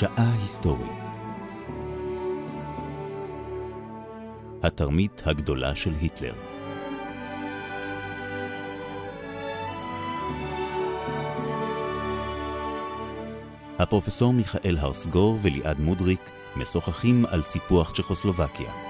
שעה היסטורית. התרמית הגדולה של היטלר. הפרופסור מיכאל הרסגור וליעד מודריק משוחחים על סיפוח צ'כוסלובקיה.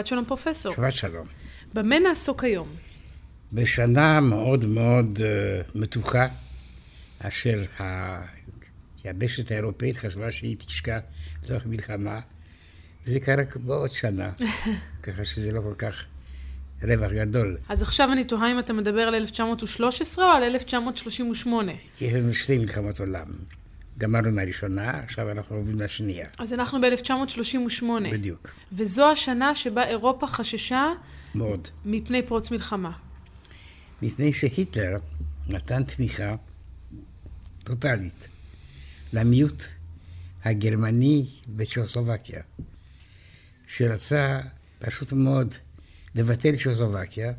שבת שלום פרופסור. שבת שלום. במה נעסוק היום? בשנה מאוד מאוד uh, מתוחה, אשר היבשת האירופאית חשבה שהיא תשקע לתוך מלחמה, וזה קרה בעוד שנה, ככה שזה לא כל כך רווח גדול. אז עכשיו אני תוהה אם אתה מדבר על 1913 או על 1938? יש לנו שתי מלחמות עולם. גמרנו מהראשונה, עכשיו אנחנו עוברים לשנייה. אז אנחנו ב-1938. בדיוק. וזו השנה שבה אירופה חששה... מאוד. מפני פרוץ מלחמה. מפני שהיטלר נתן תמיכה טוטאלית למיעוט הגרמני בצ'כוסלובקיה, שרצה פשוט מאוד לבטל צ'כוסלובקיה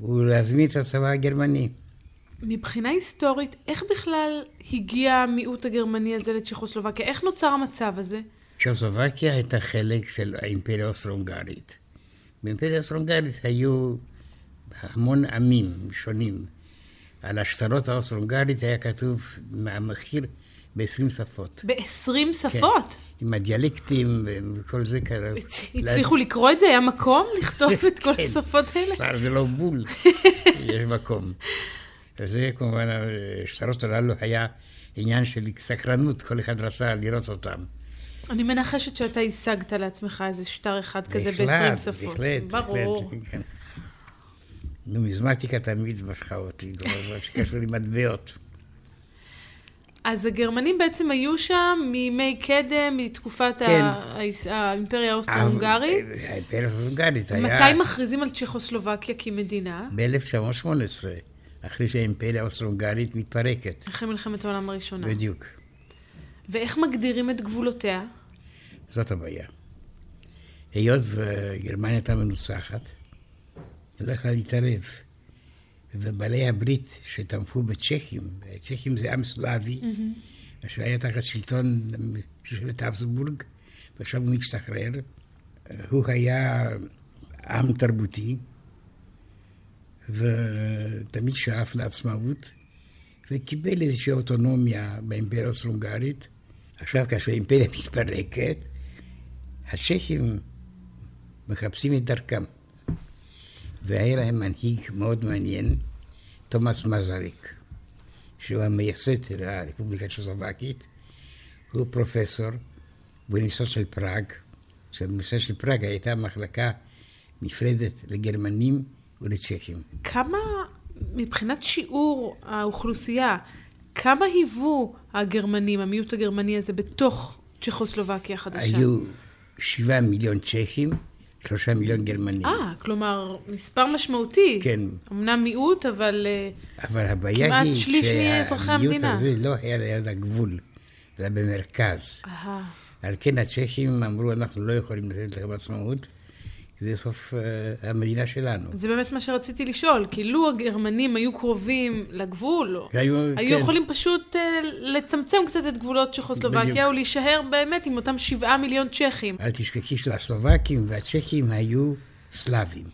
ולהזמין את הצבא הגרמני. מבחינה היסטורית, איך בכלל הגיע המיעוט הגרמני הזה לצ'כוסלובקיה? איך נוצר המצב הזה? צ'כוסלובקיה הייתה חלק של האימפריה האוסטרונגרית. באימפריה האוסטרונגרית היו המון עמים שונים. על השטרות האוסטרונגרית היה כתוב מהמחיר ב-20 שפות. ב-20 שפות? כן, עם הדיאלקטים וכל זה קרה. הצליחו לקרוא את זה? היה מקום לכתוב את כל כן. השפות האלה? זה לא בול, יש מקום. וזה כמובן, השטרות הללו היה עניין של סקרנות, כל אחד רצה לראות אותם. אני מנחשת שאתה השגת לעצמך איזה שטר אחד כזה ב-20 שפות. בהחלט, ברור. בהחלט, כן. נומיזמטיקה תמיד משכה אותי, דבר שקשור למטבעות. אז הגרמנים בעצם היו שם מימי קדם, מתקופת כן. האימפריה האוסטרו-הונגרית. האימפריה האוסטרו-הונגרית היה... מתי מכריזים על צ'כוסלובקיה כמדינה? ב-1918. אחרי שהאימפריה האוסטרו-הונגרית מתפרקת. אחרי מלחמת העולם הראשונה. בדיוק. ואיך מגדירים את גבולותיה? זאת הבעיה. היות וגרמניה הייתה מנוצחת, היא לא יכלה להתערב. ובעלי הברית שתמכו בצ'כים, צ'כים זה עם סלאבי, mm-hmm. אשר היה תחת שלטון ממשלת אבסבורג, ועכשיו הוא משתחרר. הוא היה עם תרבותי, ותמיד שאף לעצמאות, וקיבל איזושהי אוטונומיה באימפריה הסרונגרית. עכשיו, כאשר האימפריה מתפרקת, הצ'כים מחפשים את דרכם. והיה להם מנהיג מאוד מעניין, תומאס מזריק, שהוא המייסד של הרפובליקה הצ'כוסלובקית, הוא פרופסור באוניברסיטה של פראג, שבאוניברסיטה של פראג הייתה מחלקה נפרדת לגרמנים ולצ'כים. כמה, מבחינת שיעור האוכלוסייה, כמה היוו הגרמנים, המיעוט הגרמני הזה, בתוך צ'כוסלובקיה החדשה? היו שבעה מיליון צ'כים, שלושה מיליון גרמנים. אה, כלומר, מספר משמעותי. כן. אמנם מיעוט, אבל אה, אבל הבעיה כמעט היא שליש מאזרחי שהמיעוט המדינה. הזה לא היה ליד הגבול, אלא במרכז. אהה. על כן הצ'כים אמרו, אנחנו לא יכולים לתת לכם עצמאות, זה סוף אה, המדינה שלנו. זה באמת מה שרציתי לשאול, כי לו הגרמנים היו קרובים לגבול, או והיו- היו כן. יכולים פשוט אה, לצמצם קצת את גבולות צ'כוסלובקיה. או להישאר באמת עם אותם שבעה מיליון צ'כים. אל תשכחי שהסלובקים והצ'כים היו סלאבים,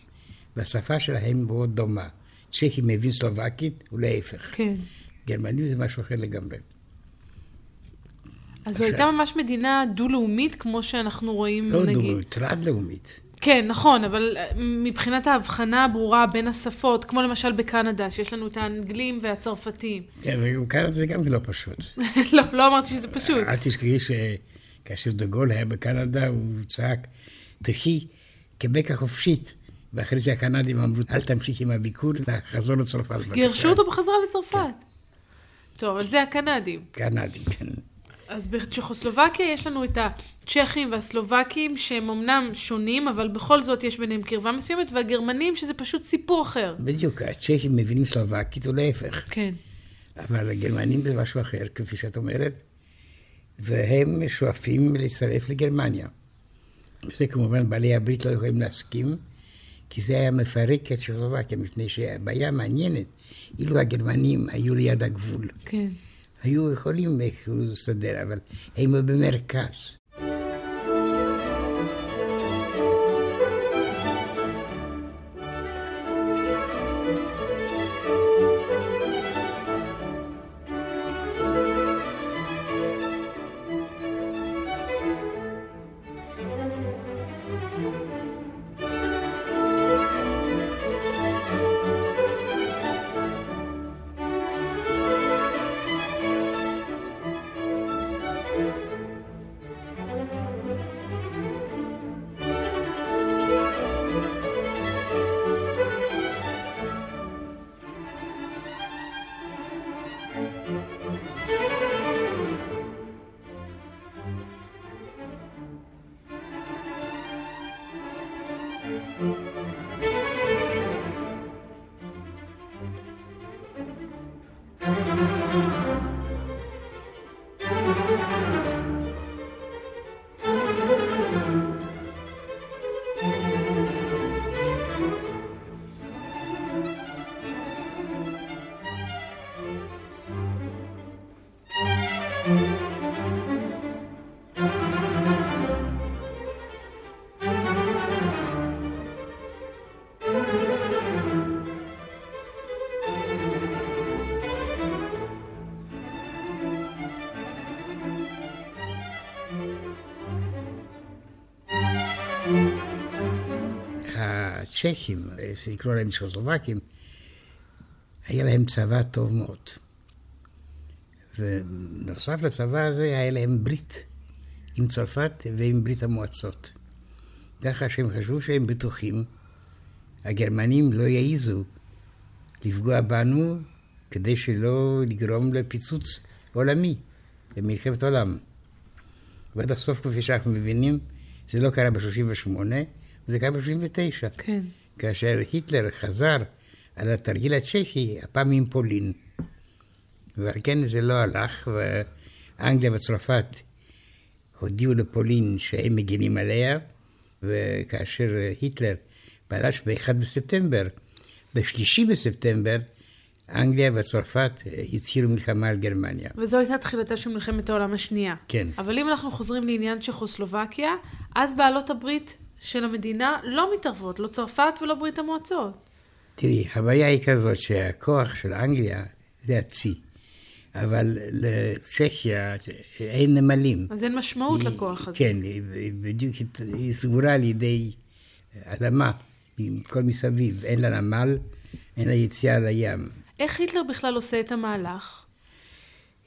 והשפה שלהם מאוד דומה. צ'כי מבין סלובקית ולהפך. כן. גרמנים זה משהו אחר לגמרי. אז זו הייתה ממש מדינה דו-לאומית, כמו שאנחנו רואים, לא נגיד. דו-לאומית, תלת-לאומית. כן, נכון, אבל אה, מבחינת ההבחנה הברורה בין השפות, כמו למשל בקנדה, שיש לנו את האנגלים והצרפתים. כן, וגם קנדה זה גם לא פשוט. לא, לא אמרתי שזה פשוט. אל תשכחי שכאשר דגול היה בקנדה, הוא צעק, תחי קבק החופשית. ואחרי שהקנדים אמרו, אל תמשיך עם הביקור, תחזור לצרפת. בבקשה." גירשו אותו בחזרה לצרפת. טוב, אבל זה הקנדים. קנדים, כן. אז בצ'כוסלובקיה יש לנו את הצ'כים והסלובקים, שהם אמנם שונים, אבל בכל זאת יש ביניהם קרבה מסוימת, והגרמנים, שזה פשוט סיפור אחר. בדיוק, הצ'כים מבינים סלובקית ולהפך. כן. אבל הגרמנים זה משהו אחר, כפי שאת אומרת, והם שואפים להצטרף לגרמניה. זה כמובן בעלי הברית לא יכולים להסכים, כי זה היה מפרק את צ'כוסלובקיה, מפני שהבעיה מעניינת, אילו הגרמנים היו ליד הגבול, כן. היו יכולים איכשהו לסדר, אבל הם במרכז. הצ'כים, שיקראו להם צ'כוסלובקים, היה להם צבא טוב מאוד. ונוסף לצבא הזה היה להם ברית עם צרפת ועם ברית המועצות. ככה שהם חשבו שהם בטוחים, הגרמנים לא יעיזו לפגוע בנו כדי שלא לגרום לפיצוץ עולמי, למלחמת עולם. ועד הסוף, כפי שאנחנו מבינים, זה לא קרה ב-38, זה קרה ב-39. כן. כאשר היטלר חזר על התרגיל הצ'כי, הפעם עם פולין. ועל כן זה לא הלך, ואנגליה וצרפת הודיעו לפולין שהם מגינים עליה, וכאשר היטלר פלש ב-1 בספטמבר, ב-3 בספטמבר, אנגליה וצרפת הצהירו מלחמה על גרמניה. וזו הייתה תחילתה של מלחמת העולם השנייה. כן. אבל אם אנחנו חוזרים לעניין צ'כוסלובקיה, אז בעלות הברית של המדינה לא מתערבות, לא צרפת ולא ברית המועצות. תראי, הבעיה היא כזאת שהכוח של אנגליה זה הצי, אבל לצ'כיה אין נמלים. אז אין משמעות היא- לכוח הזה. כן, היא, בדיוק, היא- סגורה על ידי אדמה, עם כל מסביב, אין לה נמל, אין לה יציאה לים. איך היטלר בכלל עושה את המהלך?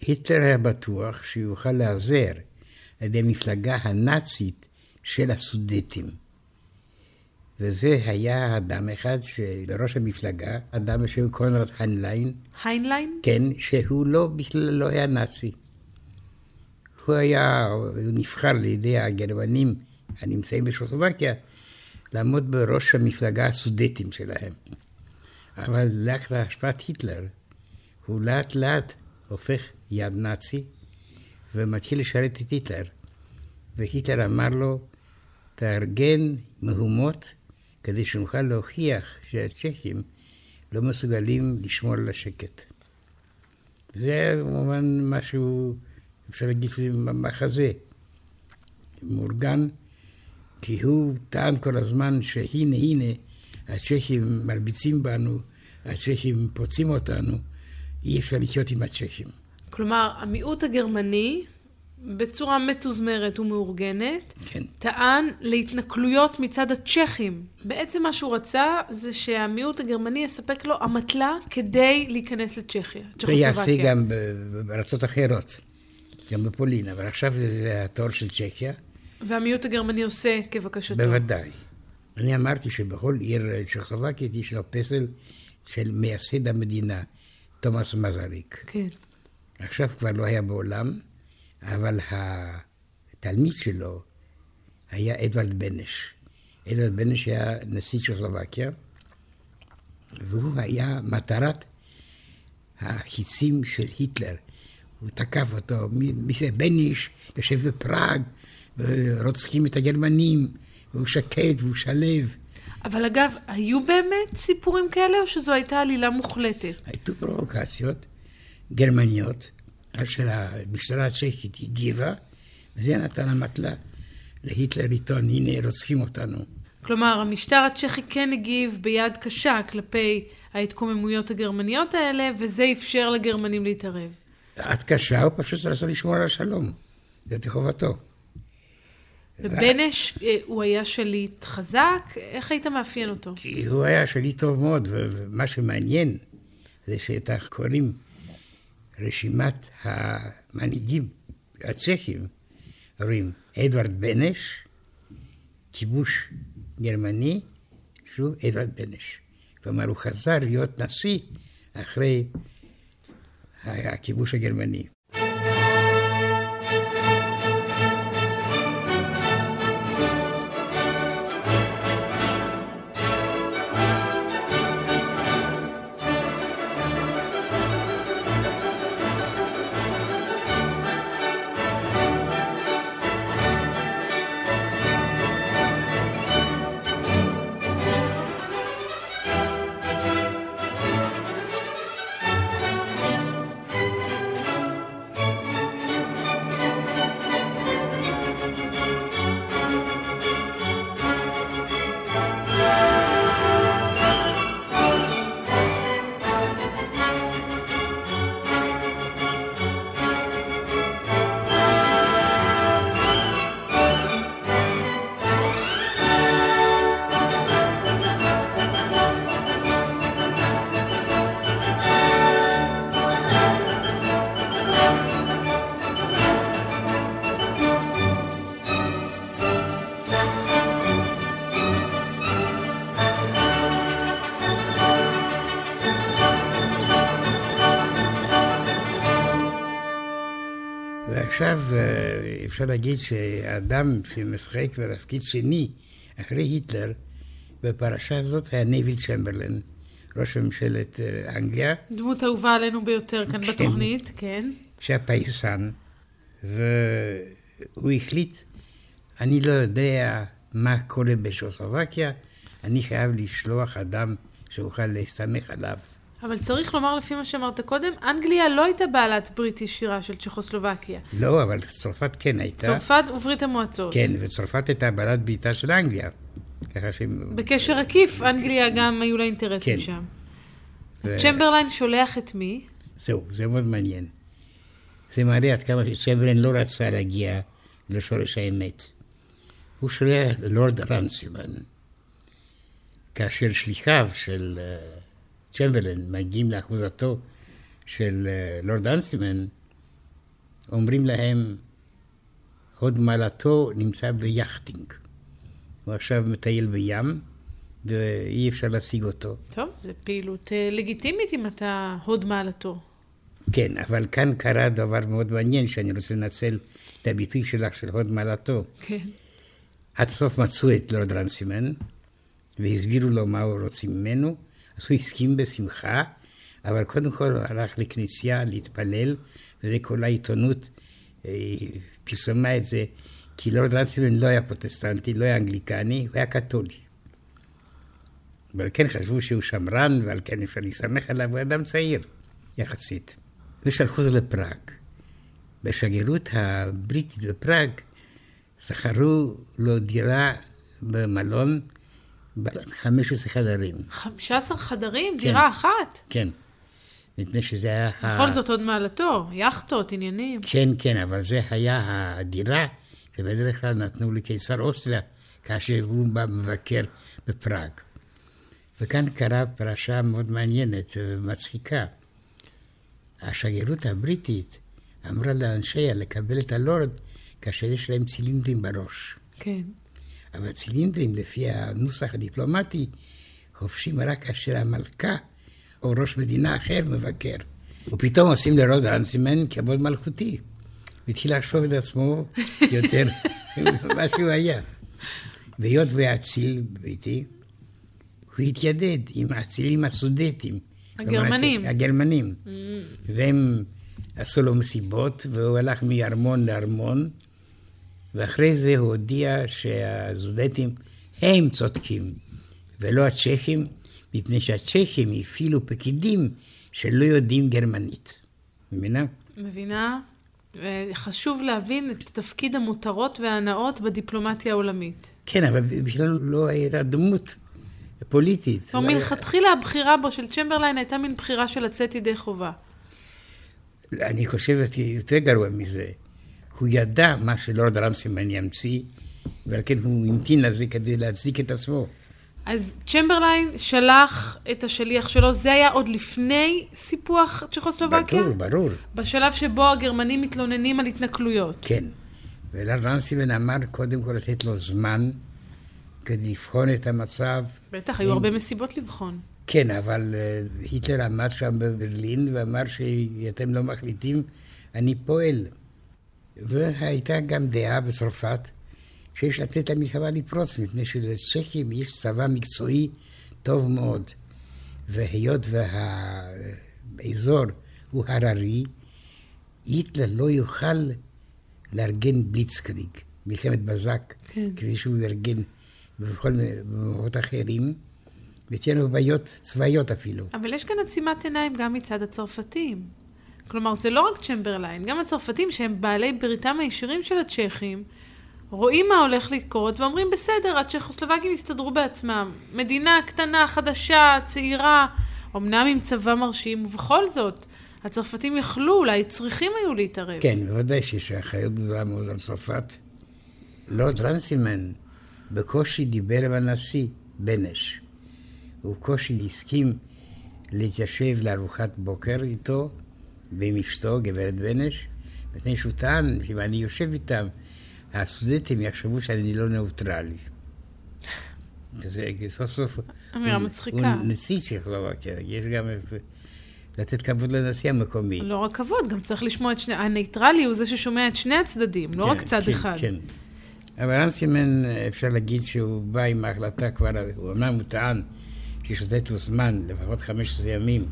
היטלר היה בטוח שהוא יוכל להיעזר על ידי המפלגה הנאצית של הסודטים. וזה היה אדם אחד שבראש המפלגה, אדם בשם קונרד הנליין, הנליין? כן, שהוא לא, בכלל לא היה נאצי. הוא היה, הוא נבחר על ידי הגרמנים הנמצאים בצ'כוסלובקיה, לעמוד בראש המפלגה הסודטים שלהם. אבל לאחר להשפעת היטלר, הוא לאט לאט הופך יד נאצי ומתחיל לשרת את היטלר. והיטלר אמר לו, תארגן מהומות כדי שנוכל להוכיח שהצ'כים לא מסוגלים לשמור על השקט. זה כמובן משהו, אפשר להגיד שזה מחזה מאורגן, כי הוא טען כל הזמן שהנה הנה הצ'כים מרביצים בנו, הצ'כים פוצעים אותנו, אי אפשר לחיות עם הצ'כים. כלומר, המיעוט הגרמני, בצורה מתוזמרת ומאורגנת, כן. טען להתנכלויות מצד הצ'כים. בעצם מה שהוא רצה זה שהמיעוט הגרמני יספק לו אמתלה כדי להיכנס לצ'כיה, צ'כוסלובקיה. גם בארצות אחרות, גם בפולין, אבל עכשיו זה- זה התור של צ'כיה, והמיעוט הגרמני עושה כבקשתו. בוודאי. אני אמרתי שבכל עיר צ'כוסלובקית יש לו פסל של מייסד המדינה, תומאס מזריק. כן. עכשיו כבר לא היה בעולם, אבל התלמיד שלו היה אדוארד בנש. אדוארד בנש היה נשיא צ'כוסלובקיה, והוא היה מטרת החיצים של היטלר. הוא תקף אותו, מי מי זה בניש, יושב בפראג, ורוצחים את הגרמנים, והוא שקט והוא שלו. אבל אגב, היו באמת סיפורים כאלה, או שזו הייתה עלילה מוחלטת? הייתו פרובוקציות גרמניות, אשר המשטרה הצ'כית הגיבה, וזה נתן אמתלה להיטלר לטעון, הנה רוצחים אותנו. כלומר, המשטר הצ'כי כן הגיב ביד קשה כלפי ההתקוממויות הגרמניות האלה, וזה אפשר לגרמנים להתערב. עד קשה, הוא פשוט רצה לשמור על השלום. זאת חובתו. ובנש, אה, הוא היה שליט חזק? איך היית מאפיין אותו? הוא היה שליט טוב מאוד, ומה שמעניין זה שאת הקוראים רשימת המנהיגים הצ'כים, רואים אדוארד בנש, כיבוש גרמני, שוב אדוארד בנש. כלומר, הוא חזר להיות נשיא אחרי הכיבוש הגרמני. ועכשיו אה, אפשר להגיד שאדם שמשחק בתפקיד שני אחרי היטלר, בפרשה הזאת היה נוויל צ'מברלין, ראש ממשלת אה, אנגליה, דמות אהובה עלינו ביותר כאן כן. בתוכנית, כן. שהיה פייסן, והוא החליט, אני לא יודע מה קורה בצ'כוסלובקיה, אני חייב לשלוח אדם שאוכל להסתמך עליו. אבל צריך לומר, לפי מה שאמרת קודם, אנגליה לא הייתה בעלת ברית ישירה של צ'כוסלובקיה. לא, אבל צרפת כן הייתה. צרפת וברית המועצות. כן, וצרפת הייתה בעלת בריתה של אנגליה. ככה שהם... בקשר עקיף, אנגליה גם היו לה אינטרסים כן. שם. ו- אז צ'מברליין שולח את מי? זהו, זה מאוד מעניין. זה מראה עד כמה שצ'מברלין לא רצה להגיע לשורש האמת. הוא שולח ללורד רנסימן. כאשר שליחיו של אה, צ'מברלין מגיעים לאחוזתו של אה, לורד רנסימן, אומרים להם, הוד מעלתו נמצא ביאכטינג. הוא עכשיו מטייל בים, ואי אפשר להשיג אותו. טוב, זו פעילות אה, לגיטימית אם אתה הוד מעלתו. כן, אבל כאן קרה דבר מאוד מעניין, שאני רוצה לנצל את הביטוי שלך של הוד מעלתו. כן. עד סוף מצאו את לורד רנסימן, והסבירו לו מה הוא רוצים ממנו, אז הוא הסכים בשמחה, אבל קודם כל הוא הלך לכנסייה להתפלל, וזה כל העיתונות אה, פרסמה את זה, כי לורד רנסילמן לא היה פרוטסטנטי, לא היה אנגליקני, הוא היה קתולי. ועל כן חשבו שהוא שמרן, ועל כן אפשר להסתמך עליו, הוא אדם צעיר יחסית. ושלחו אותו לפראג. בשגרירות הבריטית בפראג שכרו לו דירה במלון 15 חדרים. 15 חדרים? דירה אחת? כן. מפני שזה היה... ה- בכל זאת עוד מעלתו, יאכטות, עניינים. כן, כן, אבל זה היה הדירה שבדרך כלל נתנו לקיסר אוסטריה כאשר הוא בא מבקר בפראג. וכאן קרה פרשה מאוד מעניינת ומצחיקה. השגרירות הבריטית אמרה לאנשיה לקבל את הלורד כאשר יש להם צילינדרים בראש. כן. אבל צילינדרים, לפי הנוסח הדיפלומטי, חופשים רק כאשר המלכה או ראש מדינה אחר מבקר. ופתאום עושים לרוד רנסימן כבוד מלכותי. הוא התחיל לחשוב את עצמו יותר ממה שהוא היה. והיות שהוא היה אציל ביתי, הוא התיידד עם האצילים הסודטים. הגרמנים. הגרמנים. והם עשו לו מסיבות, והוא הלך מארמון לארמון, ואחרי זה הוא הודיע שהסודטים הם צודקים, ולא הצ'כים, מפני שהצ'כים הפעילו פקידים שלא יודעים גרמנית. מבינה? מבינה? חשוב להבין את תפקיד המותרות וההנאות בדיפלומטיה העולמית. כן, אבל בכלל לא הייתה דמות פוליטית. זאת אומרת, לא מלכתחילה הבחירה בו של צ'מברליין הייתה מין בחירה של לצאת ידי חובה. אני חושבת יותר גרוע מזה. הוא ידע מה שלורד רנסימן ימציא, ועל כן הוא המתין לזה כדי להצדיק את עצמו. אז צ'מברליין שלח את השליח שלו, זה היה עוד לפני סיפוח צ'כוסלובקיה? ברור, ברור, בשלב שבו הגרמנים מתלוננים על התנכלויות. כן. ולורד רנסימן אמר קודם כל לתת לו זמן כדי לבחון את המצב. בטח, היו הרבה מסיבות לבחון. כן, אבל אה, היטלר עמד שם בברלין ואמר שאתם לא מחליטים, אני פועל. והייתה גם דעה בצרפת שיש לתת למלחמה לפרוץ, מפני שלצ'כים יש צבא מקצועי טוב מאוד. והיות והאזור הוא הררי, היטלר לא יוכל לארגן בליצקריג, מלחמת בזק, כן. כפי שהוא ארגן בכל במקומות אחרים, ותהיה לנו בעיות צבאיות אפילו. אבל יש כאן עצימת עיניים גם מצד הצרפתים. כלומר, זה לא רק צ'מברליין, גם הצרפתים שהם בעלי בריתם הישירים של הצ'כים, רואים מה הולך לקרות ואומרים, בסדר, הצ'כוסלובקים יסתדרו בעצמם. מדינה קטנה, חדשה, צעירה, אמנם עם צבא מרשים, ובכל זאת, הצרפתים יכלו, אולי צריכים היו להתערב. כן, בוודאי שיש אחריות גדולה מאוד על צרפת. לורד רנסימן בקושי דיבר עם הנשיא, בנש. הוא בקושי הסכים להתיישב לארוחת בוקר איתו ועם אשתו, גברת בנש, מפני שהוא טען, אם אני יושב איתם, הסטודנטים יחשבו שאני לא נאוטרלי. זה סוף סוף... אמירה מצחיקה. הוא נשיא צ'כוסלובקיה, יש גם לתת כבוד לנשיא המקומי. לא רק כבוד, גם צריך לשמוע את שני... הנייטרלי הוא זה ששומע את שני הצדדים, לא כן, רק צד כן, אחד. כן. אבל רנסימן, אפשר להגיד שהוא בא עם ההחלטה כבר, הוא אמנם הוא טען שיש לתת לו זמן, לפחות 15 ימים,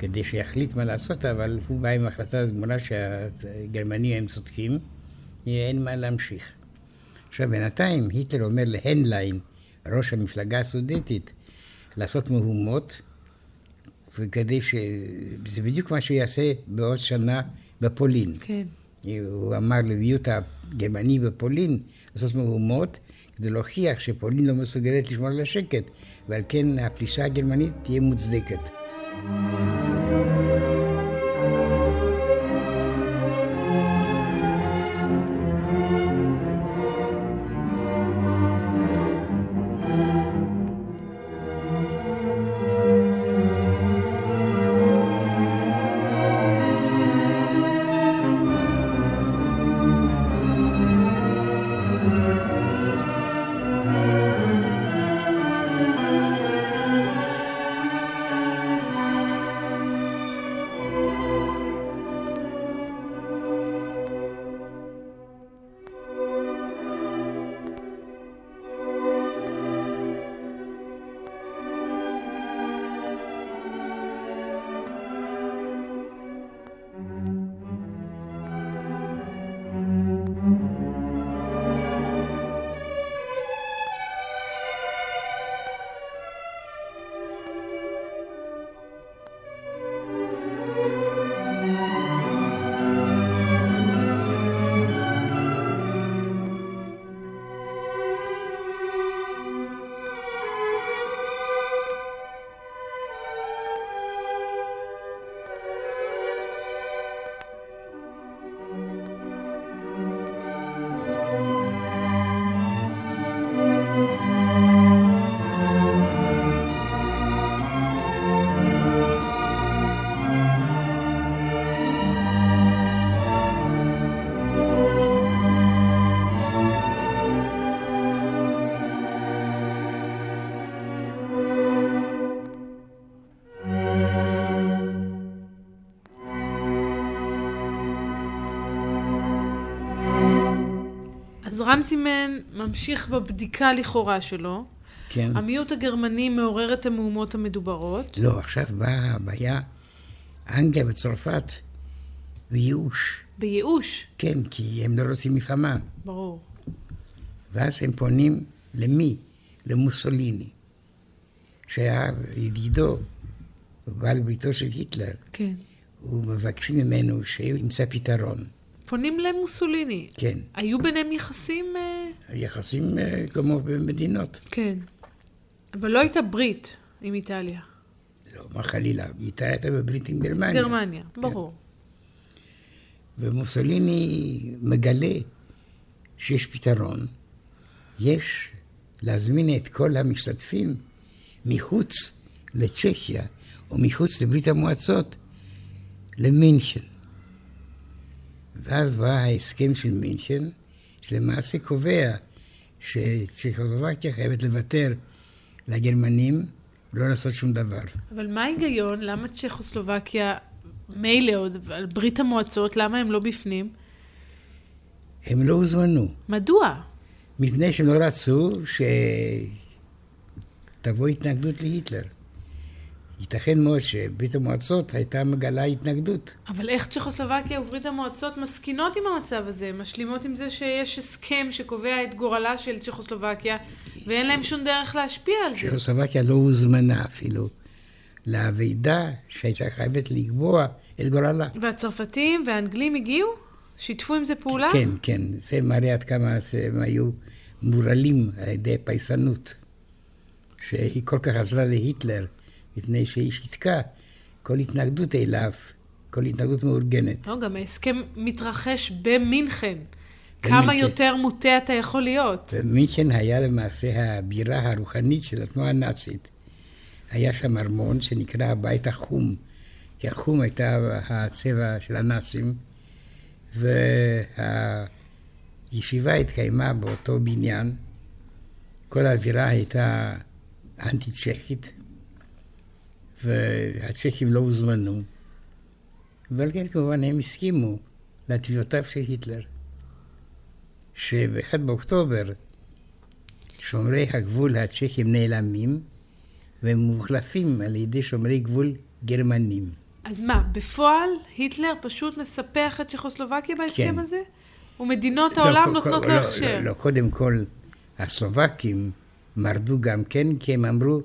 כדי שיחליט מה לעשות, אבל הוא בא עם החלטה גמורה שהגרמנים הם צודקים, אין מה להמשיך. עכשיו, בינתיים היטלר אומר להנליין, ראש המפלגה הסודטית, לעשות מהומות, וכדי ש... זה בדיוק מה שהוא יעשה בעוד שנה בפולין. כן. הוא אמר למיעוט הגרמני בפולין לעשות מהומות כדי להוכיח שפולין לא מסוגלת לשמור על השקט, ועל כן הפלישה הגרמנית תהיה מוצדקת. פרנסימן ממשיך בבדיקה לכאורה שלו. כן. המיעוט הגרמני מעורר את המהומות המדוברות. לא, עכשיו באה הבעיה, אנגליה וצרפת וייאוש. בייאוש, כן, כי הם לא רוצים מלחמה. ברור. ואז הם פונים למי? למוסוליני, שהיה ידידו, בעל ביתו של היטלר. כן. ומבקשים ממנו שימצא פתרון. פונים למוסוליני. כן, היו ביניהם יחסים... אה, יחסים אה, כמו במדינות. כן. אבל לא הייתה ברית עם איטליה. לא, מה חלילה, איטליה הייתה בברית עם גרמניה. גרמניה, ברור. ומוסוליני מגלה שיש פתרון. יש להזמין את כל המשתתפים מחוץ לצ'כיה או מחוץ לברית המועצות למינכן. ואז בא ההסכם של מינכן, שלמעשה קובע שצ'כוסלובקיה חייבת לוותר לגרמנים ולא לעשות שום דבר. אבל מה ההיגיון? למה צ'כוסלובקיה, מילא עוד, על ברית המועצות, למה הם לא בפנים? הם לא הוזמנו, מדוע? מפני שהם לא רצו שתבוא התנגדות להיטלר. ייתכן מאוד שברית המועצות הייתה מגלה התנגדות. אבל איך צ'כוסלובקיה וברית המועצות מסכינות עם המצב הזה? משלימות עם זה שיש הסכם שקובע את גורלה של צ'כוסלובקיה, ואין להם שום דרך להשפיע על זה. צ'כוסלובקיה לא הוזמנה אפילו לאבידה שהייתה חייבת לקבוע את גורלה. והצרפתים והאנגלים הגיעו? שיתפו עם זה פעולה? כן, כן, זה מראה עד כמה שהם היו מורעלים על ידי פייסנות, שהיא כל כך עזרה להיטלר, מפני שיתקה כל התנגדות אליו, כל התנגדות מאורגנת. לא, גם ההסכם מתרחש במינכן. כמה. יותר מוטה אתה יכול להיות. ומינכן היה למעשה הבירה הרוחנית של התנועה הנאצית. היה שם ארמון שנקרא הבית החום, כי החום הייתה הצבע של הנאצים, והישיבה התקיימה באותו בניין. כל האווירה הייתה אנטי-צ'כית, והצ'כים לא הוזמנו, ועל כן כמובן הם הסכימו לתביעותיו של היטלר. שב-1 באוקטובר שומרי הגבול הצ'כים נעלמים והם מוחלפים על ידי שומרי גבול גרמנים. אז מה, בפועל היטלר פשוט מספח את צ'כוסלובקיה בהסכם כן. הזה? ומדינות לא, העולם קו- נותנות לו לא, הכשר. לא, לא, קודם כל, הסלובקים מרדו גם כן, כי הם אמרו,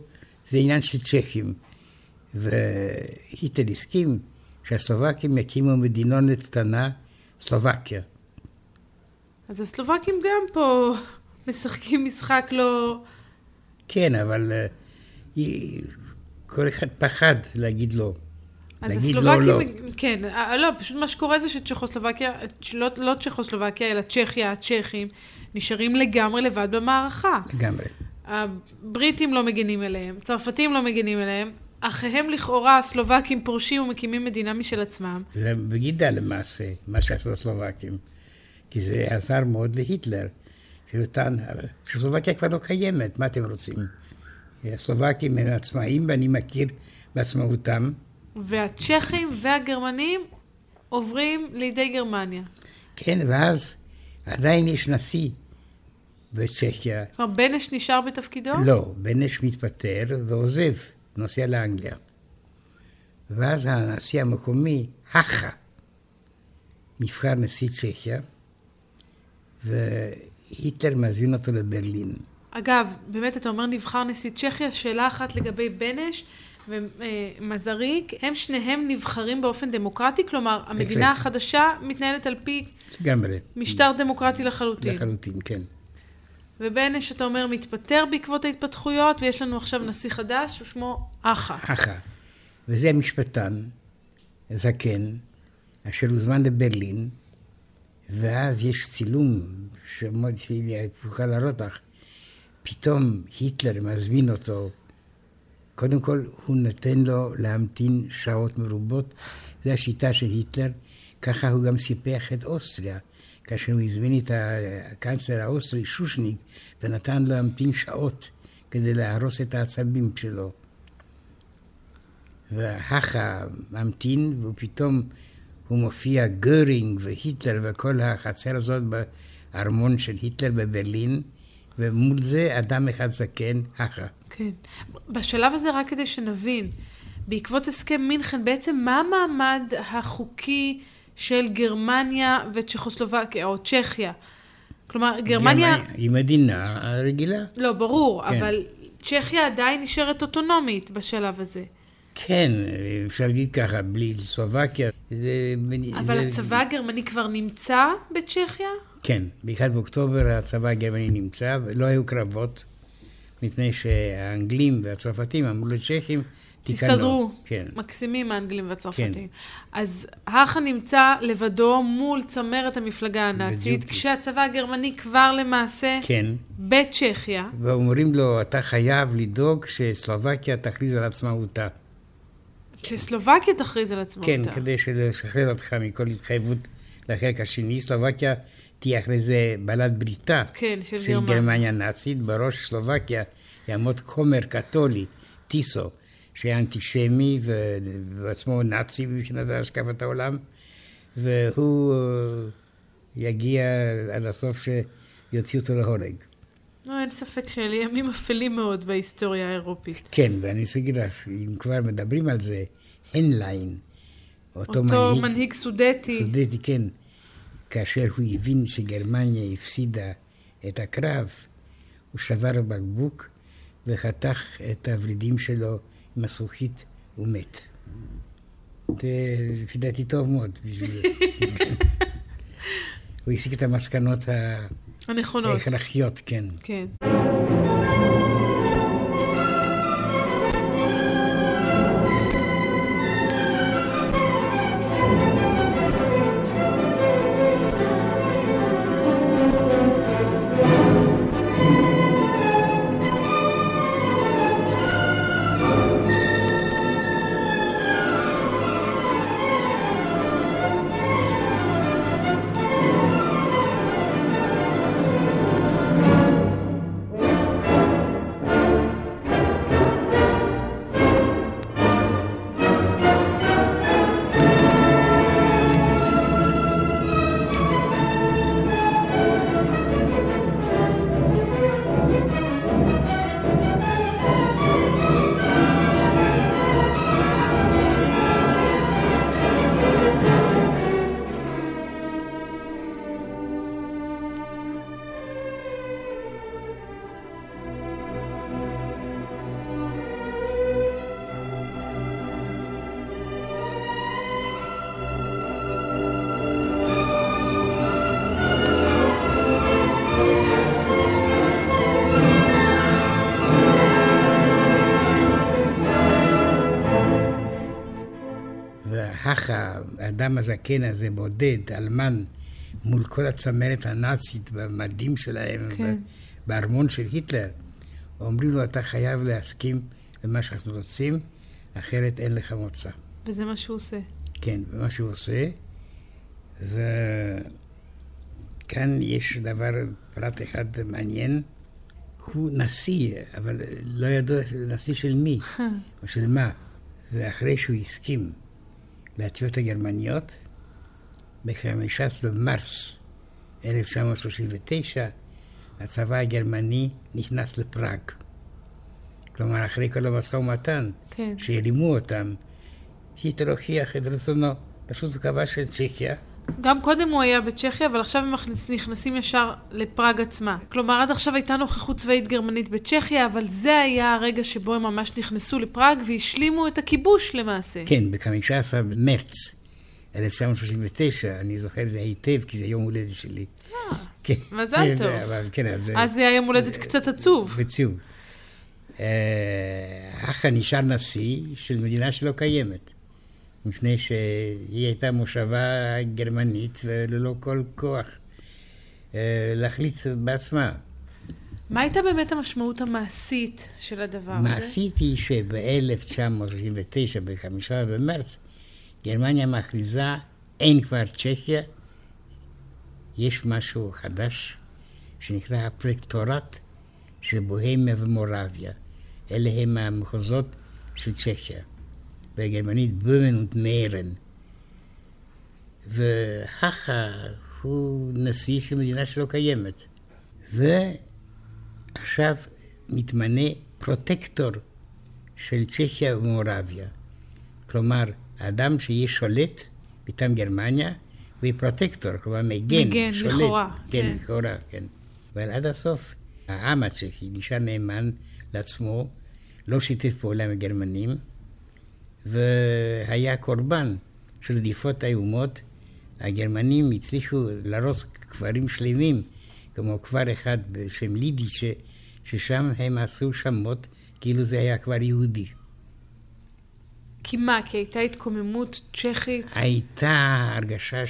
זה עניין של צ'כים. והיטלר הסכים שהסלובקים יקימו מדינות קטנה, סלובקיה. אז הסלובקים גם פה משחקים משחק לא... כן, אבל היא- כל אחד פחד להגיד לא. אז לא, לא. הסלובקים, כן, אה, לא, פשוט מה שקורה זה שצ'כוסלובקיה, לא, לא צ'כוסלובקיה, אלא צ'כיה, הצ'כים, נשארים לגמרי לבד במערכה. לגמרי. הבריטים לא מגינים אליהם, צרפתים לא מגינים אליהם, אחיהם לכאורה הסלובקים פורשים ומקימים מדינה משל עצמם. זה בגידה למעשה, מה שעשו הסלובקים. כי זה עזר מאוד להיטלר, שנתן, צ'כוסלובקיה כבר לא קיימת, מה אתם רוצים? הסלובקים הם עצמאים ואני מכיר בעצמאותם. והצ'כים והגרמנים עוברים לידי גרמניה. כן, ואז עדיין יש נשיא בצ'כיה. כלומר, בנש נשאר בתפקידו? לא, בנש מתפטר ועוזב, נוסע לאנגליה. ואז הנשיא המקומי, האחה, נבחר נשיא צ'כיה, והיטלר מזמין אותו לברלין. אגב, באמת, אתה אומר נבחר נשיא צ'כיה, שאלה אחת לגבי בנש ומזריק, הם שניהם נבחרים באופן דמוקרטי? כלומר, המדינה. החדשה מתנהלת על פי לגמרי. משטר דמוקרטי לחלוטין. לחלוטין, כן. ובנש, אתה אומר, מתפטר בעקבות ההתפתחויות, ויש לנו עכשיו נשיא חדש, ושמו אחא. האחה. וזה משפטן, זקן, אשר הוזמן לברלין, ואז יש צילום שמאוד שהיא להראות לך. פתאום היטלר מזמין אותו, קודם כל הוא נותן לו להמתין שעות מרובות, זו השיטה של היטלר, ככה הוא גם סיפח את אוסטריה. כאשר הוא הזמין את הקנצלר האוסטרי שושניג ונתן לו להמתין שעות כדי להרוס את העצבים שלו. והכה ממתין, ופתאום הוא מופיע גרינג והיטלר וכל החצר הזאת הארמון של היטלר בברלין, ומול זה אדם אחד זקן, הכה. כן. בשלב הזה, רק כדי שנבין, בעקבות הסכם מינכן, בעצם מה המעמד החוקי של גרמניה וצ'כוסלובקיה, או צ'כיה? כלומר, גרמניה... היא מדינה רגילה. לא, ברור, כן. אבל צ'כיה עדיין נשארת אוטונומית בשלב הזה. כן, אפשר להגיד ככה, בלי סלובקיה. זה, אבל זה... הצבא הגרמני כבר נמצא בצ'כיה? כן, ב-1 באוקטובר הצבא הגרמני נמצא, ולא היו קרבות, מפני שהאנגלים והצרפתים אמרו לצ'כים, תסתדרו. כן. מקסימים האנגלים והצרפתים. כן. אז האחה נמצא לבדו מול צמרת המפלגה הנאצית, בדיוק. כשהצבא הגרמני כבר למעשה כן. בצ'כיה. ואומרים לו, אתה חייב לדאוג שסלובקיה תכריז על עצמאותה. שסלובקיה תכריז על עצמאותה. כן, כדי לשחרר אותך מכל התחייבות לחלק השני. סלובקיה תהיה אחרי זה בעלת בריתה. כן, של, של גרמניה הנאצית. בראש סלובקיה יעמוד כומר קתולי, טיסו. שהיה אנטישמי ובעצמו נאצי מבחינת השקפת העולם, והוא אה, יגיע עד הסוף שיוציאו אותו להורג. לא, אין ספק שאלה ימים אפלים מאוד בהיסטוריה האירופית. כן, ואני רוצה להגיד לך, אם כבר מדברים על זה, הנליין, אותו, אותו מנהיג, מנהיג סודטי. סודטי, כן. כאשר הוא הבין שגרמניה הפסידה את הקרב, הוא שבר בקבוק וחתך את הוורידים שלו עם הזכוכית, הוא מת. זה לפי דעתי טוב מאוד בשביל... הוא הסיק את המסקנות הנכונות. ההכרחיות, כן. כן. האדם הזקן הזה, בודד, אלמן, מול כל הצמרת הנאצית במדים שלהם, כן. בארמון של היטלר, אומרים לו, אתה חייב להסכים למה שאנחנו רוצים, אחרת אין לך מוצא. וזה מה שהוא עושה. כן, ומה שהוא עושה. וכאן יש דבר, פרט אחד מעניין. הוא נשיא, אבל לא ידוע נשיא של מי, או של מה. ואחרי שהוא הסכים לתביעות הגרמניות. ב-15 במרס 1939 הצבא הגרמני נכנס לפראג. כלומר, אחרי כל המשא ומתן, כן. שהרימו אותם, היטלר הוכיח את רצונו. פשוט הוא כבש את צ'כיה. גם קודם הוא היה בצ'כיה, אבל עכשיו הם נכנסים ישר לפראג עצמה. כלומר, עד עכשיו הייתה נוכחות צבאית גרמנית בצ'כיה, אבל זה היה הרגע שבו הם ממש נכנסו לפראג והשלימו את הכיבוש למעשה. כן, ב-15 במרץ 1939, אני זוכר את זה היטב, כי זה יום הולדת שלי. אה, כן. מזל טוב. אבל, כן, אז זה היה יום הולדת קצת עצוב. עצוב. אך נשאר נשיא של מדינה שלא קיימת. מפני שהיא הייתה מושבה גרמנית וללא כל כוח אה, להחליט בעצמה. מה הייתה באמת המשמעות המעשית של הדבר הזה? מעשית היא שב-1939, ב-5 במרץ, גרמניה מכריזה, אין כבר צ'כיה, יש משהו חדש שנקרא הפרקטורט של בוהמיה ומורביה. אלה הם המחוזות של צ'כיה. בגרמנית בומן ומרן. והכה הוא נשיא של מדינה שלא קיימת. ועכשיו מתמנה פרוטקטור של צ'כיה ומורביה. כלומר, האדם שיהיה שולט מטעם גרמניה, הוא יהיה פרוטקטור, כלומר מגן, מגן, שולט. לכאורה, כן, כן. לכאורה, כן. אבל עד הסוף, העם הצ'כי נשאר נאמן לעצמו, לא שיתף פעולה עם הגרמנים, והיה קורבן של רדיפות איומות. הגרמנים הצליחו להרוס כפרים שלמים, כמו כפר אחד בשם לידי, ש, ששם הם עשו שמות כאילו זה היה כפר יהודי. כי מה? כי הייתה התקוממות צ'כית? הייתה הרגשה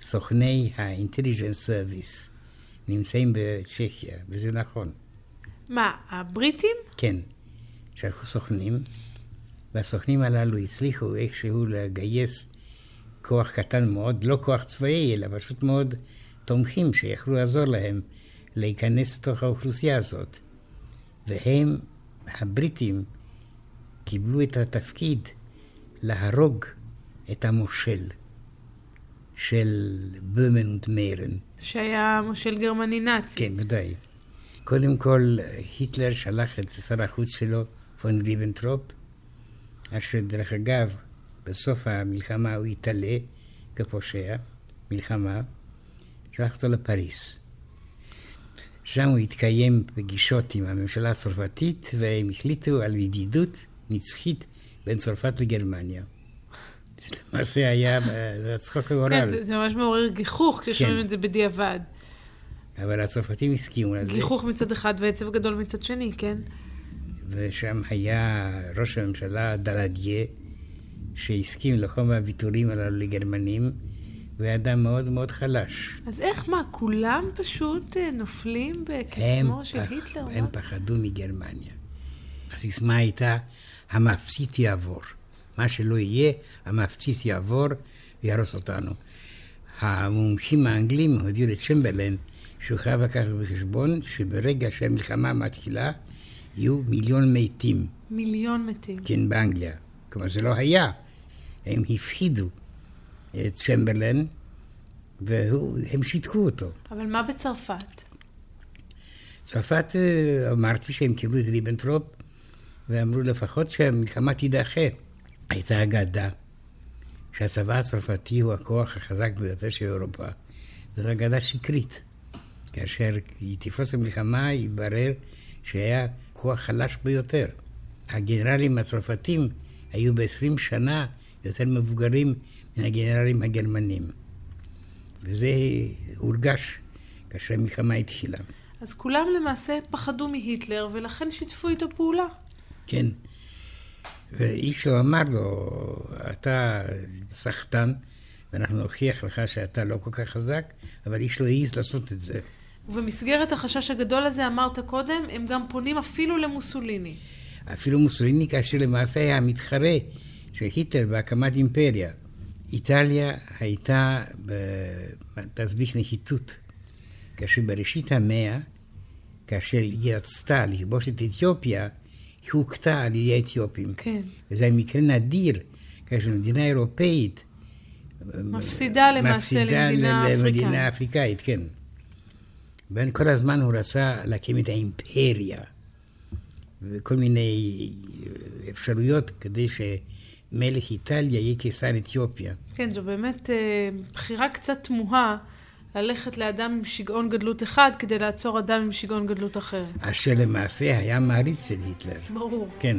שסוכני ה-intelligence service נמצאים בצ'כיה, וזה נכון. מה, הבריטים? כן, שלחו סוכנים, והסוכנים הללו הצליחו איכשהו לגייס כוח קטן מאוד, לא כוח צבאי, אלא פשוט מאוד תומכים שיכלו לעזור להם להיכנס לתוך האוכלוסייה הזאת. והם, הבריטים, קיבלו את התפקיד להרוג את המושל של בומנט מיירן. שהיה מושל גרמני נאצי. כן, ודאי. קודם כל, היטלר שלח את שר החוץ שלו, פון ריבנטרופ, אשר דרך אגב, בסוף המלחמה הוא נתלה כפושע, מלחמה, שלח אותו לפריס. שם הוא התקיים פגישות עם הממשלה הצרפתית, והם החליטו על ידידות נצחית בין צרפת לגרמניה. זה למעשה היה זה צחוק הגורל. כן, זה, זה ממש מעורר גיחוך כששומעים כן. את זה בדיעבד. אבל הצרפתים הסכימו לזה. גיחוך מצד אחד ועצב גדול מצד שני, כן? ושם היה ראש הממשלה דלדיה, שהסכים לכל הוויתורים הללו לגרמנים, והוא היה אדם מאוד מאוד חלש. אז איך, מה, כולם פשוט אה, נופלים בקסמו של פח- היטלר? הם מה? פחדו מגרמניה. הסיסמה הייתה, המפציץ יעבור. מה שלא יהיה, המפציץ יעבור ויהרוס אותנו. המומחים האנגלים הודיעו לצ'מברלן שהוא חייב לקחת בחשבון שברגע שהמלחמה מתחילה, יהיו מיליון מתים, מיליון מתים. כן, באנגליה. כלומר, זה לא היה. הם הפחידו את צ'מברלן, והם שיתקו אותו. אבל מה בצרפת? צרפת, אה, אמרתי שהם קיבלו את ריבנטרופ, ואמרו לפחות שהמלחמה תידחה. הייתה אגדה שהצבא הצרפתי הוא הכוח החזק ביותר של אירופה. זו אגדה שקרית. כאשר היא תפרוס המלחמה, יתברר שהיה כוח חלש ביותר. הגנרלים הצרפתים היו ב-20 שנה יותר מבוגרים מן הגנרלים הגרמנים. וזה הורגש כאשר המלחמה התחילה. אז כולם למעשה פחדו מהיטלר, ולכן שיתפו איתו פעולה. כן. ואיש לא אמר לו, אתה סחטן, ואנחנו נוכיח לך שאתה לא כל כך חזק, אבל איש לא העז לעשות את זה. ובמסגרת החשש הגדול הזה, אמרת קודם, הם גם פונים אפילו למוסוליני. אפילו מוסוליני, כאשר למעשה היה המתחרה של היטלר בהקמת אימפריה. איטליה הייתה בתסביך נחיתות, כאשר בראשית המאה, כאשר היא רצתה לכבוש את אתיופיה, היא הוכתה על ידי האתיופים. כן. וזה מקרה נדיר, כאשר מדינה אירופאית מפסידה למעשה מפסידה למדינה אפריקאית. למדינה אפריקאית, כן. וכל הזמן הוא רצה להקים את האימפריה, וכל מיני אפשרויות כדי שמלך איטליה יהיה קיסר אתיופיה. כן, זו באמת אה, בחירה קצת תמוהה ללכת לאדם עם שיגעון גדלות אחד כדי לעצור אדם עם שיגעון גדלות אחר. אשר למעשה היה מעריץ של היטלר. ברור. כן.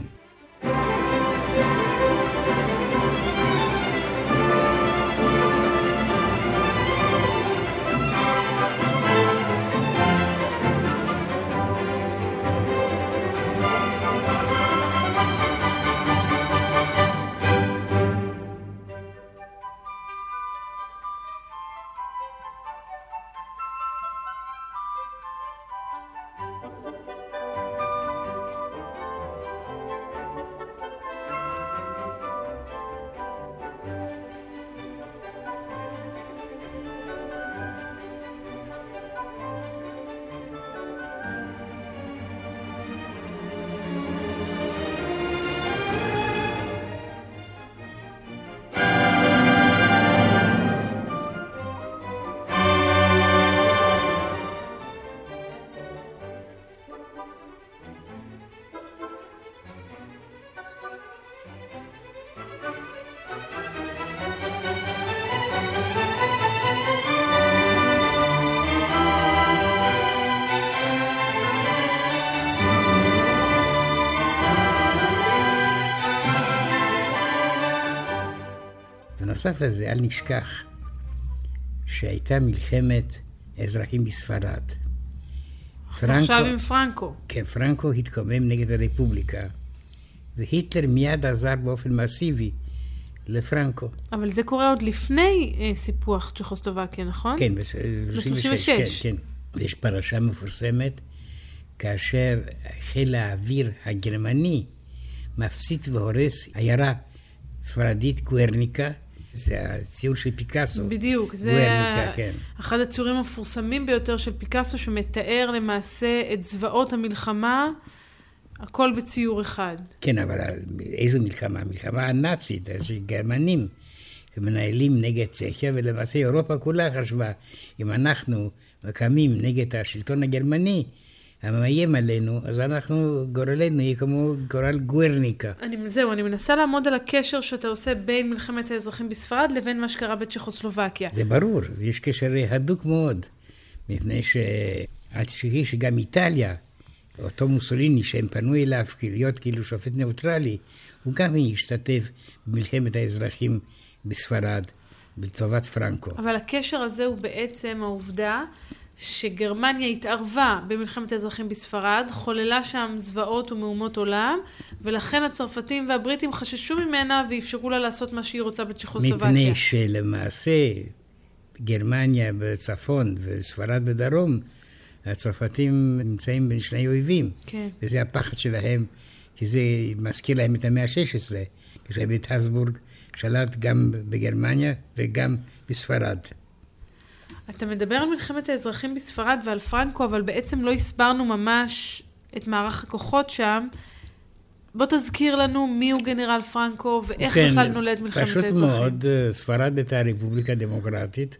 בנוסף לזה, אל נשכח שהייתה מלחמת אזרחים בספרד. פרנקו, עכשיו עם פרנקו. כן, פרנקו התקומם נגד הרפובליקה, והיטלר מיד עזר באופן מסיבי לפרנקו. אבל זה קורה עוד לפני אה, סיפוח צ'כוסלובקיה, נכון? כן, ב-36. כן, כן. ויש פרשה מפורסמת, כאשר חיל האוויר הגרמני מפציץ והורס עיירה ספרדית, גוארניקה, זה הציור של פיקאסו. בדיוק, זה גוארניקה, כן. אחד הציורים המפורסמים ביותר של פיקאסו, שמתאר למעשה את זוועות המלחמה, הכל בציור אחד. כן, אבל איזו מלחמה? המלחמה הנאצית, שגרמנים מנהלים נגד צ'כיה, ולמעשה אירופה כולה חשבה, אם אנחנו קמים נגד השלטון הגרמני, המאיים עלינו, אז אנחנו, גורלנו יהיה כמו גורל גוארניקה. אני, זהו, אני מנסה לעמוד על הקשר שאתה עושה בין מלחמת האזרחים בספרד לבין מה שקרה בצ'כוסלובקיה. זה ברור, יש קשר הדוק מאוד, מפני שאל תשכחי שגם איטליה, אותו מוסוליני שהם פנו אליו להיות כאילו שופט ניאוטרלי, הוא גם השתתף במלחמת האזרחים בספרד, לטובת פרנקו. אבל הקשר הזה הוא בעצם העובדה שגרמניה התערבה במלחמת האזרחים בספרד, חוללה שם זוועות ומהומות עולם, ולכן הצרפתים והבריטים חששו ממנה ואפשרו לה לעשות מה שהיא רוצה בצ'כוסלובקיה. מפני שלמעשה גרמניה בצפון וספרד בדרום, הצרפתים נמצאים בין שני אויבים. כן. וזה הפחד שלהם, כי זה מזכיר להם את המאה ה-16, כשבית הסבורג שלט גם בגרמניה וגם בספרד. אתה מדבר על מלחמת האזרחים בספרד ועל פרנקו, אבל בעצם לא הסברנו ממש את מערך הכוחות שם. בוא תזכיר לנו מי הוא גנרל פרנקו ואיך כן, בכלל נולד מלחמת האזרחים. פשוט מאוד, אה, ספרד הייתה רפובליקה דמוקרטית.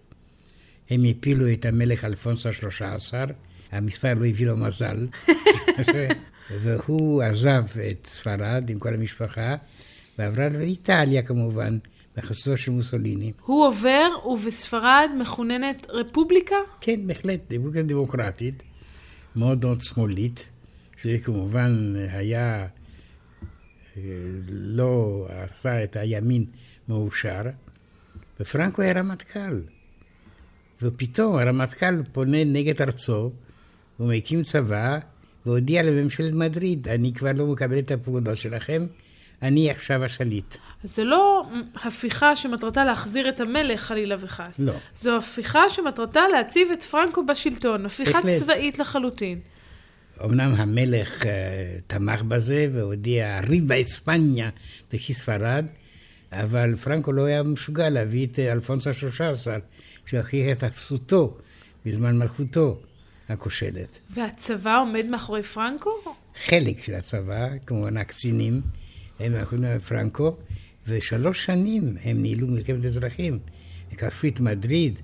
הם הפילו את המלך אלפונס ה-13, המספר לא הביא לו מזל. והוא עזב את ספרד עם כל המשפחה, ועברה לאיטליה כמובן. בחסדו של מוסוליני. הוא עובר, ובספרד מכוננת רפובליקה? כן, בהחלט, רפובליקה דמוקרטית, מאוד מאוד שמאלית, שזה כמובן היה, אה, לא עשה את הימין מאושר, ופרנקו היה רמטכ"ל. ופתאום הרמטכ"ל פונה נגד ארצו, הוא מקים צבא, והודיע לממשלת מדריד, אני כבר לא מקבל את הפקודות שלכם, אני עכשיו השליט. זה לא הפיכה שמטרתה להחזיר את המלך חלילה וחס. לא. זו הפיכה שמטרתה להציב את פרנקו בשלטון, הפיכה בהחלט. צבאית לחלוטין. אמנם המלך uh, תמך בזה והודיע ריבה אספניה וכי ספרד, אבל פרנקו לא היה משוגע להביא את אלפונס השלושה עשר, שהוכיח את אפסותו בזמן מלכותו הכושלת. והצבא עומד מאחורי פרנקו? חלק של הצבא, כמובן הקצינים. הם יכולים פרנקו, ושלוש שנים הם ניהלו מלחמת אזרחים. כפו את מדריד,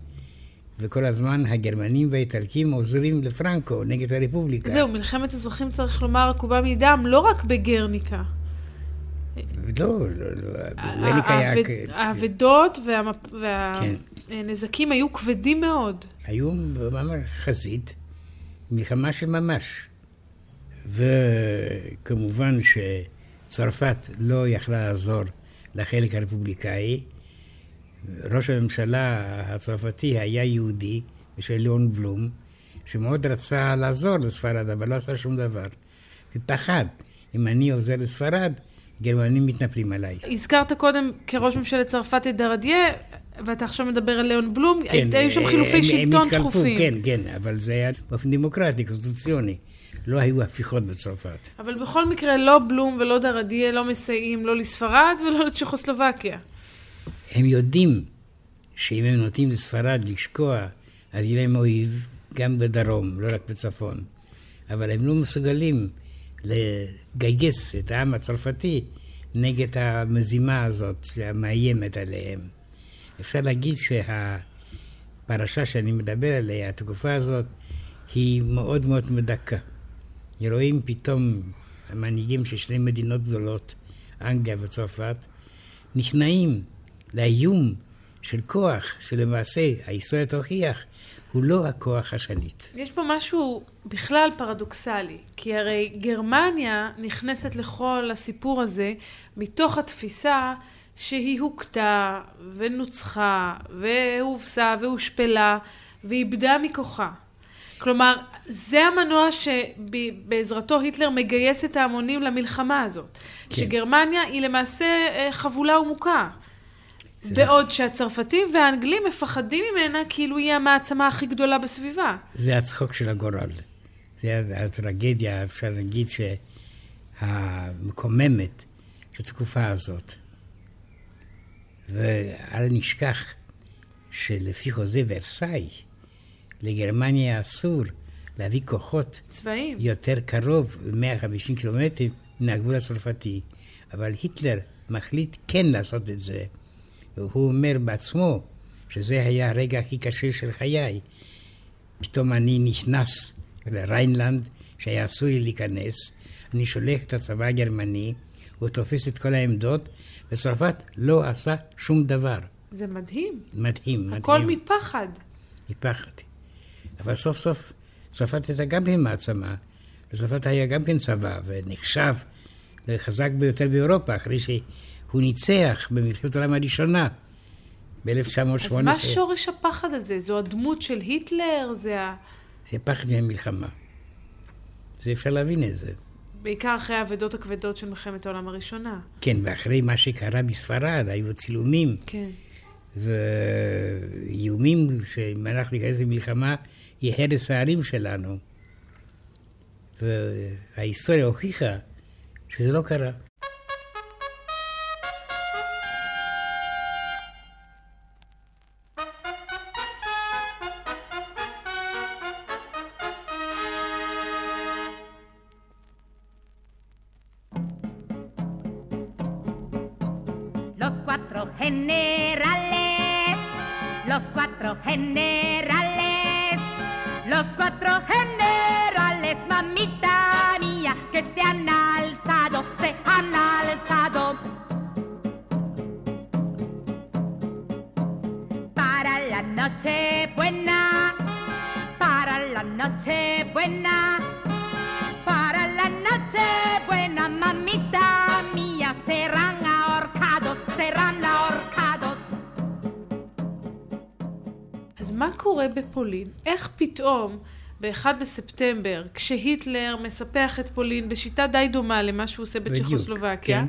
וכל הזמן הגרמנים והאיטלקים עוזרים לפרנקו נגד הרפובליקה. זהו, מלחמת אזרחים, צריך לומר, עקובה מדם, לא רק בגרניקה. לא, לא, לא, גרניקה היה... האבדות והנזקים היו כבדים מאוד. היו ממש חזית, מלחמה של ממש. וכמובן ש... צרפת לא יכלה לעזור לחלק הרפובליקאי. ראש הממשלה הצרפתי היה יהודי, בשביל ליאון בלום, שמאוד רצה לעזור לספרד, אבל לא עשה שום דבר. ופחד, אם אני עוזר לספרד, גרמנים מתנפלים עליי. הזכרת קודם כראש ממשלת צרפת את דרדיה, ואתה עכשיו מדבר על ליאון בלום, כן, היו שם חילופי הם, שלטון הם תכופים. כן, כן, אבל זה היה באופן דמוקרטי, קונסטיטוציוני. לא היו הפיכות בצרפת. אבל בכל מקרה, לא בלום ולא דרדיה לא מסייעים לא לספרד ולא לצ'כוסלובקיה. הם יודעים שאם הם נותנים לספרד לשקוע, אז יהיה להם אויב גם בדרום, לא רק בצפון. אבל הם לא מסוגלים לגייס את העם הצרפתי נגד המזימה הזאת שמאיימת עליהם. אפשר להגיד שהפרשה שאני מדבר עליה, התקופה הזאת, היא מאוד מאוד מדכא. רואים פתאום המנהיגים של שתי מדינות גדולות, אנגליה וצרפת, נכנעים לאיום של כוח שלמעשה ההיסטוריה תוכיח הוא לא הכוח השליט. יש פה משהו בכלל פרדוקסלי, כי הרי גרמניה נכנסת לכל הסיפור הזה מתוך התפיסה שהיא הוכתה ונוצחה והובסה והושפלה ואיבדה מכוחה. כלומר, זה המנוע שבעזרתו היטלר מגייס את ההמונים למלחמה הזאת. כן. שגרמניה היא למעשה אה, חבולה ומוכה. בעוד שהצרפתים והאנגלים מפחדים ממנה כאילו היא המעצמה הכי גדולה בסביבה. זה הצחוק של הגורל. זה הטרגדיה, אפשר להגיד, שהמקוממת של התקופה הזאת. ואל נשכח שלפי חוזה ורסאי, לגרמניה אסור להביא כוחות צבאיים. יותר קרוב, 150 קילומטרים, מן הגבול הצרפתי. אבל היטלר מחליט כן לעשות את זה. והוא אומר בעצמו שזה היה הרגע הכי קשה של חיי. פתאום אני נכנס לריינלנד, שהיה אסור לי להיכנס, אני שולח את הצבא הגרמני, הוא תופס את כל העמדות, וצרפת לא עשה שום דבר. זה מדהים. מדהים, מדהים. הכל מפחד. מפחד. אבל סוף סוף צרפת הייתה גם כן מעצמה, וצרפת היה גם כן צבא, ונחשב לחזק ביותר באירופה, אחרי שהוא ניצח במלחמת העולם הראשונה, ב-1918. אז מה שורש הפחד הזה? זו הדמות של היטלר? זה ה... זה פחד מהמלחמה. זה אפשר להבין את זה. בעיקר אחרי האבדות הכבדות של מלחמת העולם הראשונה. כן, ואחרי מה שקרה בספרד, היו צילומים. כן. ואיומים שאם אנחנו ניכנס למלחמה, יהיה הרס הערים שלנו. וההיסטוריה הוכיחה שזה לא קרה. פתאום ב-1 בספטמבר, כשהיטלר מספח את פולין בשיטה די דומה למה שהוא עושה בצ'כוסלובקיה, כן.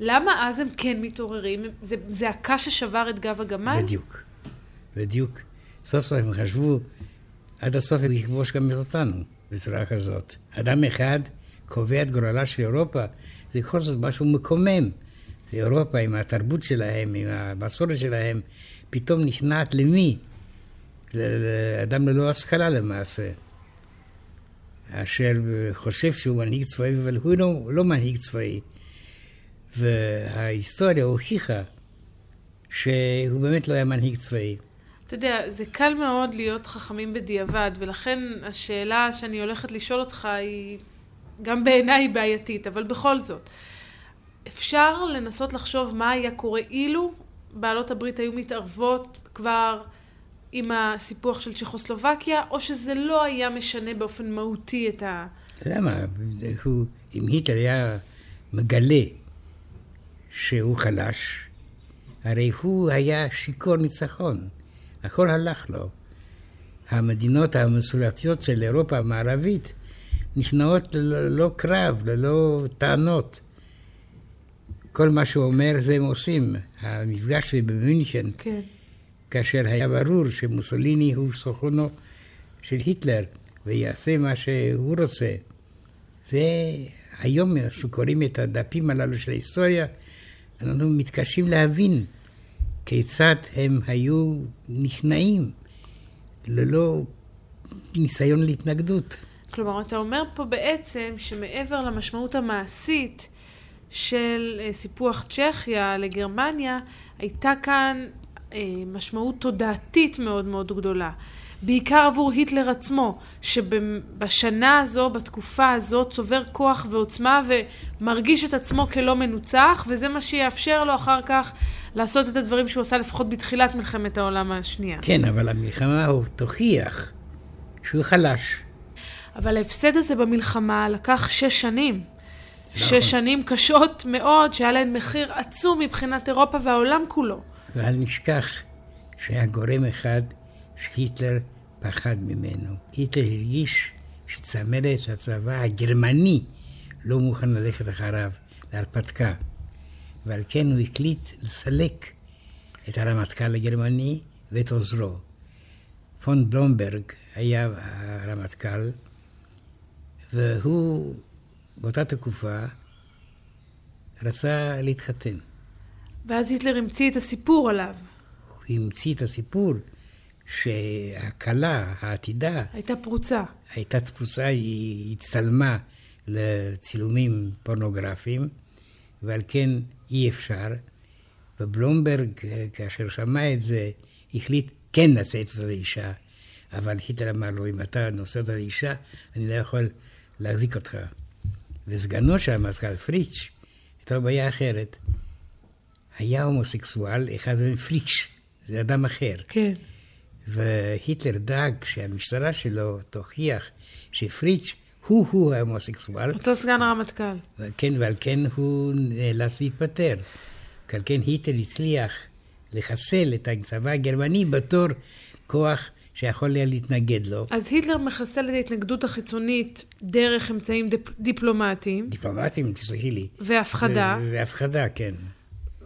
למה אז הם כן מתעוררים? זה זעקה ששבר את גב הגמל? בדיוק, בדיוק. סוף סוף הם חשבו עד הסוף לכבוש גם אותנו בצורה כזאת. אדם אחד קובע את גורלה של אירופה, זה בכל זאת משהו מקומם. אירופה עם התרבות שלהם, עם המסורת שלהם, פתאום נכנעת למי? לאדם ללא השכלה למעשה, אשר חושב שהוא מנהיג צבאי, אבל הוא לא, לא מנהיג צבאי. וההיסטוריה הוכיחה שהוא באמת לא היה מנהיג צבאי. אתה יודע, זה קל מאוד להיות חכמים בדיעבד, ולכן השאלה שאני הולכת לשאול אותך היא גם בעיניי בעייתית, אבל בכל זאת, אפשר לנסות לחשוב מה היה קורה אילו בעלות הברית היו מתערבות כבר עם הסיפוח של צ'כוסלובקיה, או שזה לא היה משנה באופן מהותי את ה... למה? הוא, אם היטלר היה מגלה שהוא חלש, הרי הוא היה שיכור ניצחון. הכל הלך לו. המדינות המסורתיות של אירופה המערבית נכנעות ללא קרב, ללא טענות. כל מה שהוא אומר זה הם עושים. המפגש שלי במינכן, כן. כאשר היה ברור שמוסוליני הוא סוכנו של היטלר ויעשה מה שהוא רוצה. זה היום אנחנו קוראים את הדפים הללו של ההיסטוריה, אנחנו מתקשים להבין כיצד הם היו נכנעים ללא ניסיון להתנגדות. כלומר, אתה אומר פה בעצם שמעבר למשמעות המעשית של אה, סיפוח צ'כיה לגרמניה, הייתה כאן משמעות תודעתית מאוד מאוד גדולה. בעיקר עבור היטלר עצמו, שבשנה הזו, בתקופה הזו, צובר כוח ועוצמה ומרגיש את עצמו כלא מנוצח, וזה מה שיאפשר לו אחר כך לעשות את הדברים שהוא עשה לפחות בתחילת מלחמת העולם השנייה. כן, אבל המלחמה הוא תוכיח שהוא חלש. אבל ההפסד הזה במלחמה לקח שש שנים. שש שנים קשות מאוד, שהיה להן מחיר עצום מבחינת אירופה והעולם כולו. ואל נשכח שהיה גורם אחד שהיטלר פחד ממנו. היטלר הרגיש שצמרת הצבא הגרמני לא מוכן ללכת אחריו להרפתקה, ועל כן הוא החליט לסלק את הרמטכ"ל הגרמני ואת עוזרו. פון בלומברג היה הרמטכ"ל, והוא באותה תקופה רצה להתחתן. ואז היטלר המציא את הסיפור עליו. הוא המציא את הסיפור שהכלה, העתידה, הייתה פרוצה. הייתה פרוצה, היא הצטלמה לצילומים פורנוגרפיים, ועל כן אי אפשר. ובלומברג, כאשר שמע את זה, החליט כן לשאת את זה לאישה. אבל היטלר אמר לו, אם אתה נושא אותה לאישה, אני לא יכול להחזיק אותך. וסגנו של המזכ"ל פריץ', הייתה לו בעיה אחרת. היה הומוסקסואל, אחד מהם פריץ', זה אדם אחר. כן. והיטלר דאג שהמשטרה שלו תוכיח שפריץ' הוא-הוא ההומוסקסואל. אותו סגן הרמטכ"ל. כן, ועל כן הוא נאלץ להתפטר. ועל כן היטלר הצליח לחסל את הצבא הגרמני בתור כוח שיכול היה להתנגד לו. אז היטלר מחסל את ההתנגדות החיצונית דרך אמצעים דיפ... דיפלומטיים. דיפלומטיים, תסלחי לי. והפחדה. זה, זה הפחדה, כן.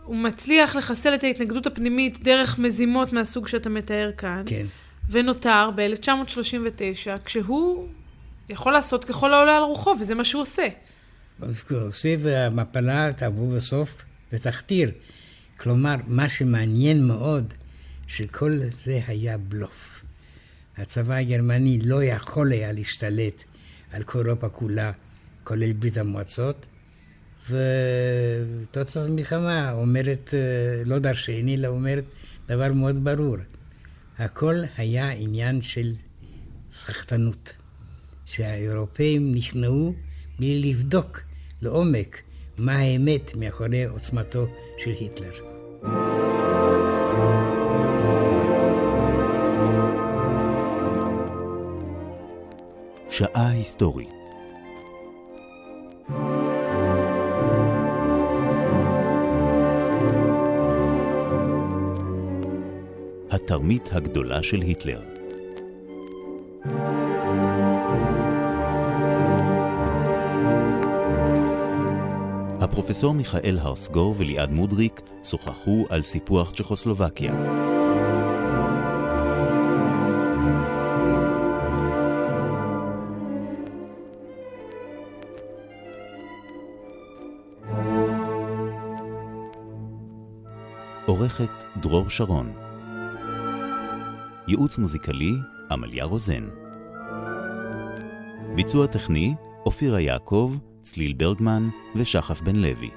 הוא מצליח לחסל את ההתנגדות הפנימית דרך מזימות מהסוג שאתה מתאר כאן. כן. ונותר ב-1939, כשהוא יכול לעשות ככל העולה על רוחו, וזה מה שהוא עושה. הוא עושה, והמפלה תעבור בסוף בתחתיר. כלומר, מה שמעניין מאוד, שכל זה היה בלוף. הצבא הגרמני לא יכול היה להשתלט על כל אירופה כולה, כולל ברית המועצות, ותוצאת המלחמה אומרת, לא דרשני, אלא אומרת דבר מאוד ברור. הכל היה עניין של סחטנות, שהאירופאים נכנעו בלי לבדוק לעומק מה האמת מאחורי עוצמתו של היטלר. שעה היסטורית התרמית הגדולה של היטלר הפרופסור מיכאל הרסגור וליעד מודריק שוחחו על סיפוח צ'כוסלובקיה. עורכת דרור שרון. ייעוץ מוזיקלי, עמליה רוזן. ביצוע טכני, אופירה יעקב, צליל ברגמן ושחף בן לוי.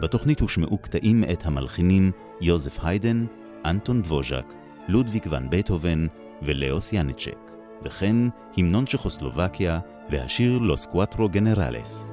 בתוכנית הושמעו קטעים מאת המלחינים יוזף היידן, אנטון דבוז'ק, לודוויג ון בטהובן ולאוס ינצ'ק, וכן המנון צ'כוסלובקיה והשיר לוס קואטרו גנרלס.